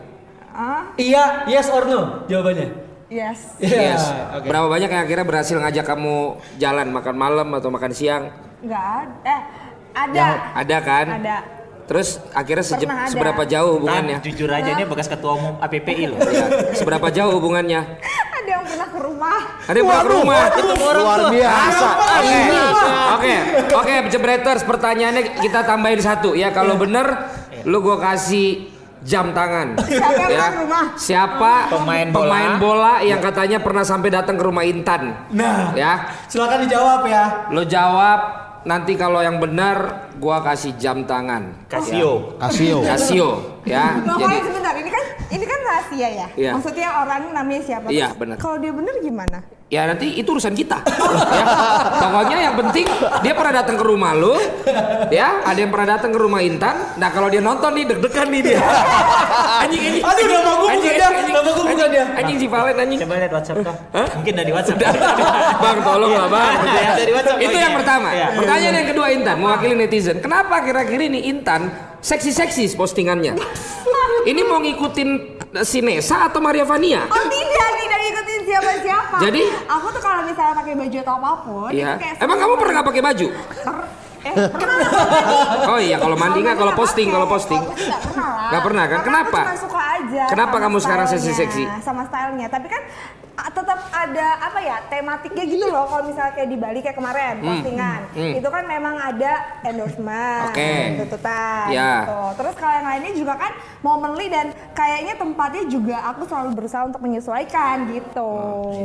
Ah, Iya, yes or no jawabannya. yes. Iya, Yes. oke. Berapa banyak yang akhirnya berhasil ngajak kamu jalan makan malam atau makan siang? Enggak ada. Eh, ada. Ada kan? Ada. Terus akhirnya seje- seberapa jauh hubungannya? Tan, jujur aja ini bekas ketua umum APPI loh. Iya, seberapa jauh hubungannya? <laughs> Ada yang pernah ke rumah. Ada yang pulang ke rumah. Luar biasa. Oke, oke, oke, jebreters. Pertanyaannya kita tambahin satu ya. Kalau bener, lu gua kasih jam tangan. <laughs> Siapa Ya. rumah? Siapa Pemain bola. pemain bola yang katanya pernah sampai datang ke rumah Intan? Nah, Ya, silakan dijawab ya. lo jawab. Nanti kalau yang benar, gua kasih jam tangan. Casio. Kasio. Casio, ya. Bang Jadi, sebentar, ini kan ini kan rahasia ya. Iya. Maksudnya orang namanya siapa? Iya, benar. Kalau dia bener gimana? ya nanti itu urusan kita. <laughs> ya. Pokoknya yang penting dia pernah datang ke rumah lu, ya. Ada yang pernah datang ke rumah Intan. Nah kalau dia nonton nih deg-degan nih dia. <laughs> anjing anjing. Aduh, nama Anjing, bukan dia, nama gua bukan anjing, dia. Anjing si Valen anjing. Coba lihat WhatsApp kau. Mungkin dari WhatsApp. <laughs> bang tolong lah bang. Dari WhatsApp. Itu yang pertama. Iya. Pertanyaan yang kedua Intan, mewakili netizen. Kenapa kira-kira ini Intan seksi-seksi postingannya? Ini mau ngikutin si Nesa atau Maria Vania? Oh tidak, tidak ikutin siapa-siapa. Jadi? aku tuh kalau misalnya pakai baju atau apa pun, Iya. kayak Emang kamu pernah nggak pakai baju? Eh <laughs> pernah? Oh iya, kalau mandi nggak, kalau posting, kalau posting. Nggak pernah lah. Nggak pernah kan? Kenapa? Suka aja. Kenapa kamu sekarang stylenya, seksi-seksi? Sama stylenya, tapi kan tetap ada apa ya tematiknya gitu loh kalau misalnya kayak di Bali kayak kemarin postingan hmm. itu kan memang ada endorsement Oke. tuntutan Ya. gitu terus kalau yang lainnya juga kan momenly dan kayaknya tempatnya juga aku selalu berusaha untuk menyesuaikan gitu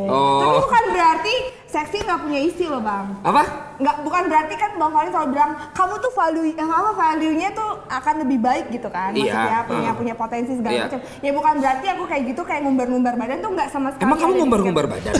Oh. tapi bukan berarti seksi nggak punya isi loh bang Apa? nggak bukan berarti kan bang Fadli selalu bilang kamu tuh value eh, apa value nya tuh akan lebih baik gitu kan Iya, maksudnya punya uh. punya potensi segala Iya. macam ya bukan berarti aku kayak gitu kayak ngumbar-ngumbar badan tuh nggak sama sekali Emang kamu ngumbar-ngumbar badan?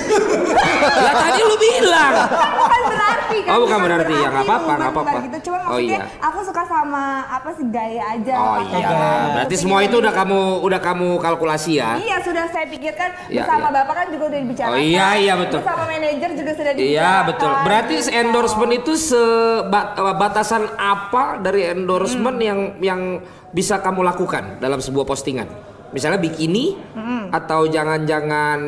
<laughs> ya tadi lu bilang. Kan bukan berarti kan Oh, bukan berarti. Ya, nggak apa-apa, nggak apa-apa. gitu. cuma Oh, maksudnya iya. aku suka sama apa sih gaya aja Oh iya. baju, Berarti gitu. semua itu udah kamu udah kamu kalkulasi ya? Iya sudah saya pikirkan Iya, bersama iya. bapak kan juga udah dibicarakan. Oh, iya, iya, betul. Bersama manajer juga sudah dibicarakan. Iya betul. Berarti gitu. endorsement itu sebatasan apa dari endorsement Hmm. yang yang bisa kamu lakukan dalam sebuah postingan? Misalnya bikini Hmm. atau jangan-jangan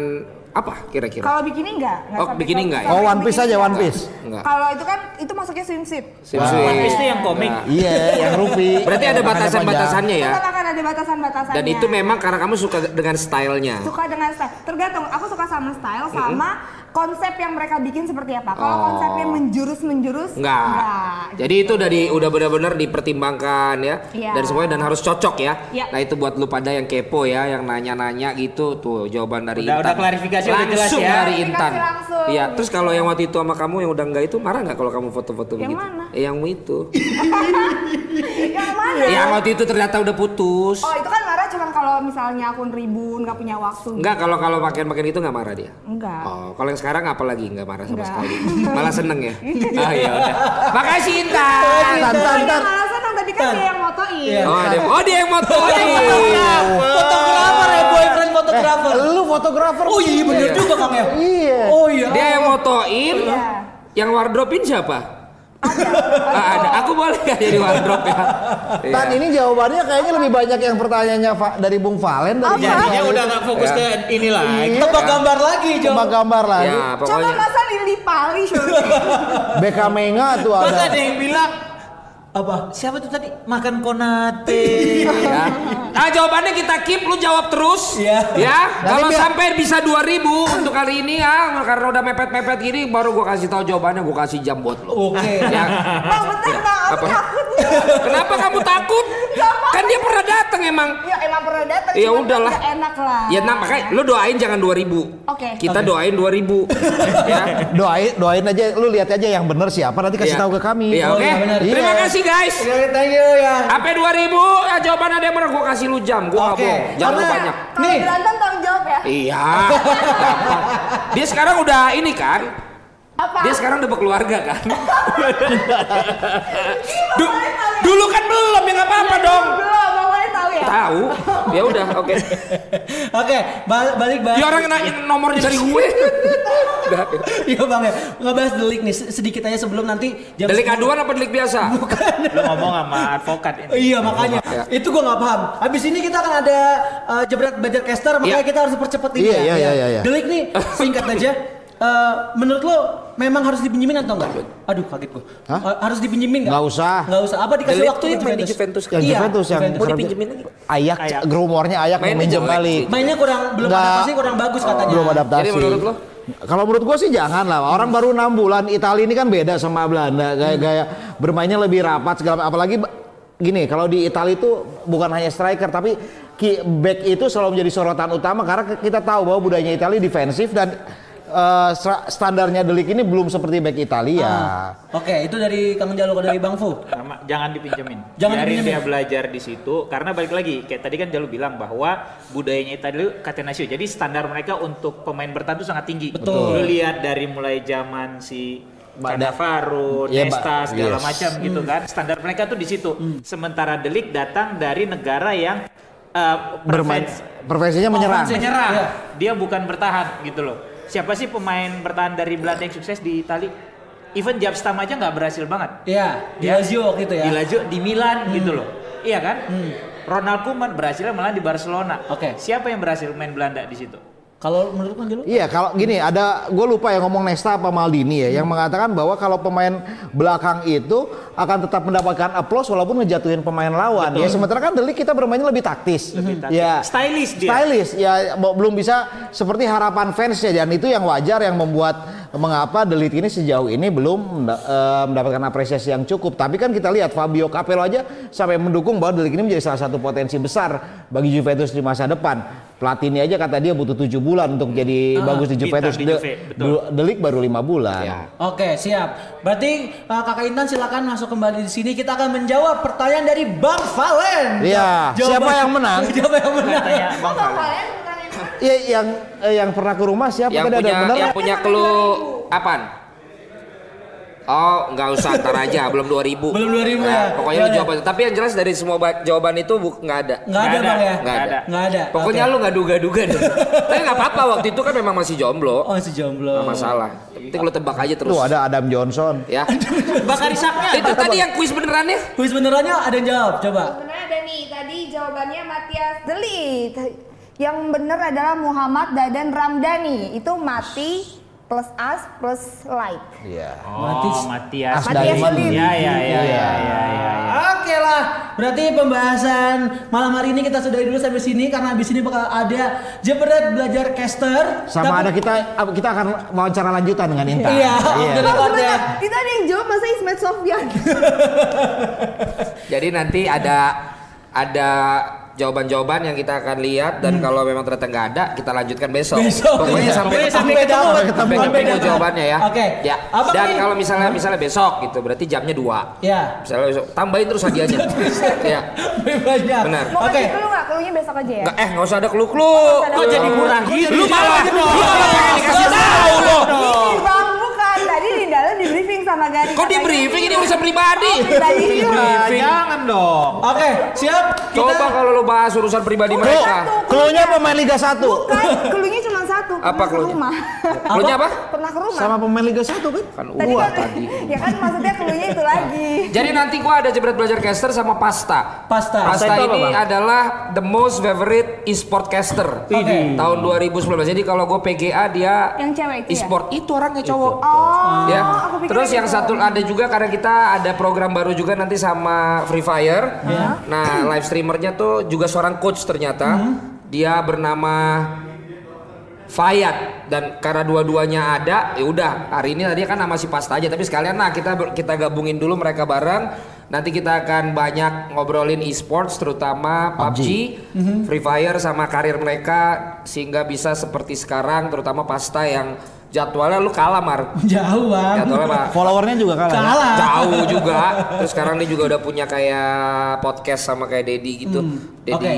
apa kira-kira? Kalau bikini enggak? Oh, bikini enggak ya? Oh, One Piece aja. One Piece. Enggak. Kalau itu kan itu masuknya swimsuit. Swimsuit. One Piece itu yang komik. Nah, Iya, yang rupi. Berarti ada batasan-batasannya ya? Tetap akan ada batasan-batasannya. Dan itu memang karena kamu suka dengan stylenya. suka dengan style. Tergantung. Aku suka sama style sama konsep yang mereka bikin seperti apa. Kalau Oh. konsepnya menjurus-menjurus Enggak. Jadi itu udah di udah benar-benar dipertimbangkan ya. Iya. Dan semuanya dan harus cocok ya. Iya. Nah, itu buat lu pada yang kepo ya, yang nanya-nanya gitu tuh jawaban dari Udah- Intan. udah klarifikasi, udah jelas Langsung ya. dari Intan. langsung. Iya, terus kalau yang waktu itu sama kamu yang udah enggak itu marah nggak kalau kamu foto-foto Yang begitu? mana? Eh, yang itu. <laughs> yang mana? yang waktu itu ternyata udah putus. Oh itu kan marah cuma kalau misalnya akun ribun nggak punya waktu. Enggak, kalau kalau pakaian-pakaian itu nggak marah dia. Enggak. Oh, kalau yang sekarang apa lagi nggak marah sama Nggak. sekali. Malah seneng ya. <laughs> ah ya udah. Makasih Intan. Tan, tan, Iya, tan. malah senang tadi kan dia yang motoin. Iya. Oh, dia, oh dia yang motoin. Fotografer ya, boyfriend fotografer. Lu fotografer. Oh iya bener Iya. juga Kang ya. Iya. Oh iya. Dia yang motoin. Iya. Yang wardrobein siapa? Ah, ada. Aku boleh gak jadi wardrobe ya? Iya. Tan ini jawabannya kayaknya lebih banyak yang pertanyaannya Va- dari Bung Valen dari Jadinya udah nggak fokus Ya. ke ini lagi. Tebak gambar lagi, Jo. Coba gambar lagi. Ya, Coba pokoknya. masa Lili Pali. <laughs> BK Menga tuh Masa ada. ada yang bilang Apa? siapa tuh tadi makan konate. <laughs> Ya. Nah jawabannya kita keep, lu jawab terus. Iya. Ya, Nanti kalau biar- sampai bisa 2000 untuk kali ini ya, karena udah mepet-mepet gini, baru gua kasih tahu jawabannya, gua kasih jam buat lu. Oke. Ya. Bang bentar bang, Apa? takut. Kenapa kamu takut? Kan dia pernah datang emang. Ya emang pernah datang. Ya udahlah. enak lah. Ya nah, makanya lu doain jangan 2000. Oke. Kita doain 2000. <laughs> ya. Doain, doain aja, lu lihat aja yang bener siapa nanti kasih Iya. tahu ke kami. Iya, Oh, oke. iya, benar. Terima Iya. Kasih guys. Oke, thank you ya. Sampai 2000 ya jawaban ada yang benar gua kasih lu jam. Gua Oke. bohong. Jam lu banyak. Nih. berantem tanggung jawab ya. Iya. <laughs> Dia sekarang udah ini kan. Apa? Dia sekarang udah berkeluarga kan. <laughs> Du- dulu kan belum ya nggak apa-apa dong. Belum, tahu ya. Tahu. Ya udah, oke. <laughs> Oke, bal- balik balik. Ya orang nanya nomornya dari gue. <laughs> Udah. Iya bang ya, ngebahas delik nih se- sedikit aja sebelum nanti jam Delik 10. aduan apa delik biasa? Lu ngomong sama advokat ini. Iya makanya, Ya. itu gua nggak paham. Habis ini kita akan ada uh, jebret budget caster, makanya Iya. kita harus percepat ini Iya, ya. iya, Ya. iya, iya. Delik nih <laughs> singkat aja. Uh, menurut lo memang harus dipinjemin atau enggak? Aduh kaget gua. Hah? Uh, harus dipinjemin nggak? Nggak usah. Nggak usah. Apa dikasih waktu tuh ya yang main di Juventus kan? Yang Iya, Juventus yang Juventus. Mau dipinjemin lagi? Ayak, Ayak. rumornya Ayak mau minjem kali. Mainnya kurang belum Nggak. adaptasi kurang bagus katanya. Belum adaptasi. Jadi menurut lo? Kalau menurut gua sih jangan lah. Orang baru enam bulan. Italia ini kan beda sama Belanda. Gaya-gaya bermainnya lebih rapat segala. Apalagi gini, kalau di Italia itu bukan hanya striker tapi ki- back itu selalu menjadi sorotan utama karena kita tahu bahwa budayanya Italia defensif dan eh, stra- standarnya Delik ini belum seperti back Italia. Ah. Oke, itu dari Kang Jalo dari Bang Fu. Sama- jangan dipinjemin. Jangan Biarin dipinjemin. dia belajar di situ karena balik lagi kayak tadi kan Jalu bilang bahwa budayanya Italia itu catenaccio. Jadi standar mereka untuk pemain bertahan itu sangat tinggi. Betul. Lu lihat dari mulai zaman si Cannavaro, Iya, Nesta segala yes. macam gitu kan. Standar mereka tuh di situ. Sementara Delik datang dari negara yang uh, Bermain profesinya menyerang. Menyerang. Iya. Dia bukan bertahan gitu loh. Siapa sih pemain bertahan dari Belanda yang sukses di Itali? Even Jabstam aja nggak berhasil banget. Iya, di Ya. Lazio waktu itu ya. Di Lazio, di Milan gitu loh. Iya kan? Hmm. Ronald Koeman berhasilnya malah di Barcelona. Oke. Siapa yang berhasil main Belanda di situ? Kalau menurut Kang Jalo? Iya, kalau gini ada gue lupa yang ngomong Nesta apa Maldini ya yang mengatakan bahwa kalau pemain belakang itu akan tetap mendapatkan applause walaupun ngejatuhin pemain lawan. Ya sementara kan Delik kita bermainnya lebih taktis. taktis. Ya. Stylish dia. Stylish ya belum bisa seperti harapan fans ya dan itu yang wajar yang membuat mengapa Delik ini sejauh ini belum eh, mendapatkan apresiasi yang cukup. Tapi kan kita lihat Fabio Capello aja sampai mendukung bahwa Delik ini menjadi salah satu potensi besar bagi Juventus di masa depan. Platini aja kata dia butuh tujuh bulan untuk jadi bagus di Juventus. di Juve, betul. Delik baru lima bulan. Ya. Oke, siap. Berarti uh, Kakak Intan silakan masuk kembali di sini. Kita akan menjawab pertanyaan dari Bang Valen. Iya, <laughs> siapa yang menang? siapa yang menang? Tanya Oh, Bang Valen. Iya yang eh, yang pernah ke rumah siapa Yang ada punya benar? yang punya clue apaan? Oh, nggak usah ntar aja, <laughs> belum 2000. Belum 2000 ya? Pokoknya lu Ya, ya. jawab aja. Tapi yang jelas dari semua ba- jawaban itu bu- nggak ada. Nggak ada, Bang ya? Nggak ada. Nggak ada. Pokoknya Oke. lu nggak duga-duga deh. <laughs> Tapi nggak apa-apa waktu itu kan memang masih jomblo. Oh, si jomblo. Nggak masalah. Penting lu tebak aja terus. Tuh ada Adam Johnson. Ya. <laughs> Bakar Isaknya. itu tadi yang kuis benerannya? Kuis benerannya ada yang jawab, coba. Sebenarnya ada nih, tadi jawabannya Matias Delit. Yang benar adalah Muhammad Dadan Ramdhani. Itu mati plus as plus light. Iya. Oh, Matias. As Matias Diamond. Delit. Ya, ya, ya, ya, ya, ya, ya. Oke, lah, berarti pembahasan malam hari ini kita sudahi dulu sampai sini karena habis ini bakal ada jebret belajar caster. Sama Tapi- ada kita kita akan wawancara lanjutan dengan Intan. Iya, Iya. Oh, ya. Itu ada yang jawab masa Ismet Sofyan. <laughs> Jadi nanti ada ada jawaban-jawaban yang kita akan lihat dan kalau memang ternyata nggak ada kita lanjutkan besok. Besok. Pokoknya Iya. sampai Pokoknya ketemu. sampai ketemu. sampai Sampai ketemu ketemu. jawabannya ya. Oke. Ya. Abang dan kalau misalnya misalnya besok gitu berarti jamnya dua. Ya. Misalnya besok tambahin terus hadiahnya. <laughs> ya. Banyak. Benar. Mau Oke. kasih clue nggak? Clue-nya besok aja ya. Nggak, eh nggak usah ada ada Kok jadi kurang gitu? Lu malah lu malah pengen dikasih tahu loh. Ini bang bukan. Tadi di dalam di briefing sama Gani. Kok di briefing ini gitu. urusan pribadi? Oh, pribadi Di juga. briefing. Jangan dong. Oke, siap. Kita Coba kalau lu bahas urusan pribadi Bukan mereka. satu. Clue-nya pemain Liga 1. Bukan. Clue-nya cuma satu. Apa ke clue-nya? rumah. <laughs> Clue-nya apa? Pernah ke rumah. Sama pemain Liga 1 kan? Kan Tadi kan, tadi. <laughs> ya kan maksudnya clue-nya itu lagi. <laughs> Jadi nanti gua ada jebret belajar caster sama pasta. Pasta. Pasta Pasta itu apa, ini Bang? adalah the most favorite e-sport caster Oke. tahun 2019. Jadi kalau gue PGA dia Yang cewek itu ya? e-sport itu orangnya cowok. Oh, ya. aku pikir Terus itu yang satu cowok. ada juga karena kita ada program baru juga nanti sama Free Fire. Nah, live streamernya tuh juga seorang coach ternyata. Dia bernama Fayat dan karena dua-duanya ada, ya udah hari ini tadi kan nama si Pasta aja tapi sekalian nah kita kita gabungin dulu mereka bareng. Nanti kita akan banyak ngobrolin e-sports terutama PUBG, Free Fire sama karir mereka sehingga bisa seperti sekarang terutama Pasta yang jadwalnya lu kalah Mar. <laughs> jauh, Bang. Jadwalnya Pak Followernya juga kalah. ya? Kalah. jauh juga. <laughs> Terus sekarang dia juga udah punya kayak podcast sama kayak Dedi gitu. Dedi Oke.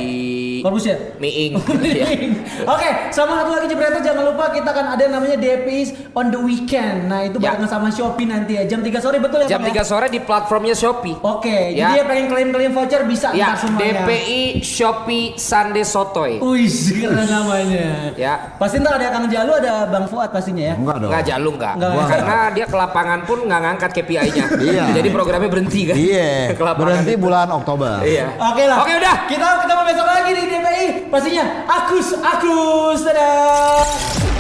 Corbusier. Miing. Ya. <laughs> Oke, sama satu lagi jebretan jangan lupa kita akan ada yang namanya DPIs on the weekend. Nah, itu Ya. barengan sama Shopee nanti ya. Jam 3 sore betul ya, Jam Bang, 3 ya? sore di platformnya Shopee. Oke, Ya. jadi ya pengen klaim-klaim voucher bisa Ya, semuanya. DPI Shopee Sunday Sotoy. Wih, keren namanya. Ya. Pasti ntar ada Kang Jalu, ada Bang Fuad pastinya ya. Enggak dong. Nggak jalu nggak? Nggak. Karena dia ke lapangan pun nggak ngangkat KPI-nya. <laughs> Iya. Jadi programnya berhenti kan? Iya. <laughs> Berhenti bulan Oktober. Iya. Oke lah. Oke udah. Kita ketemu besok lagi di DPI. Pastinya Agus, Agus. Dadah.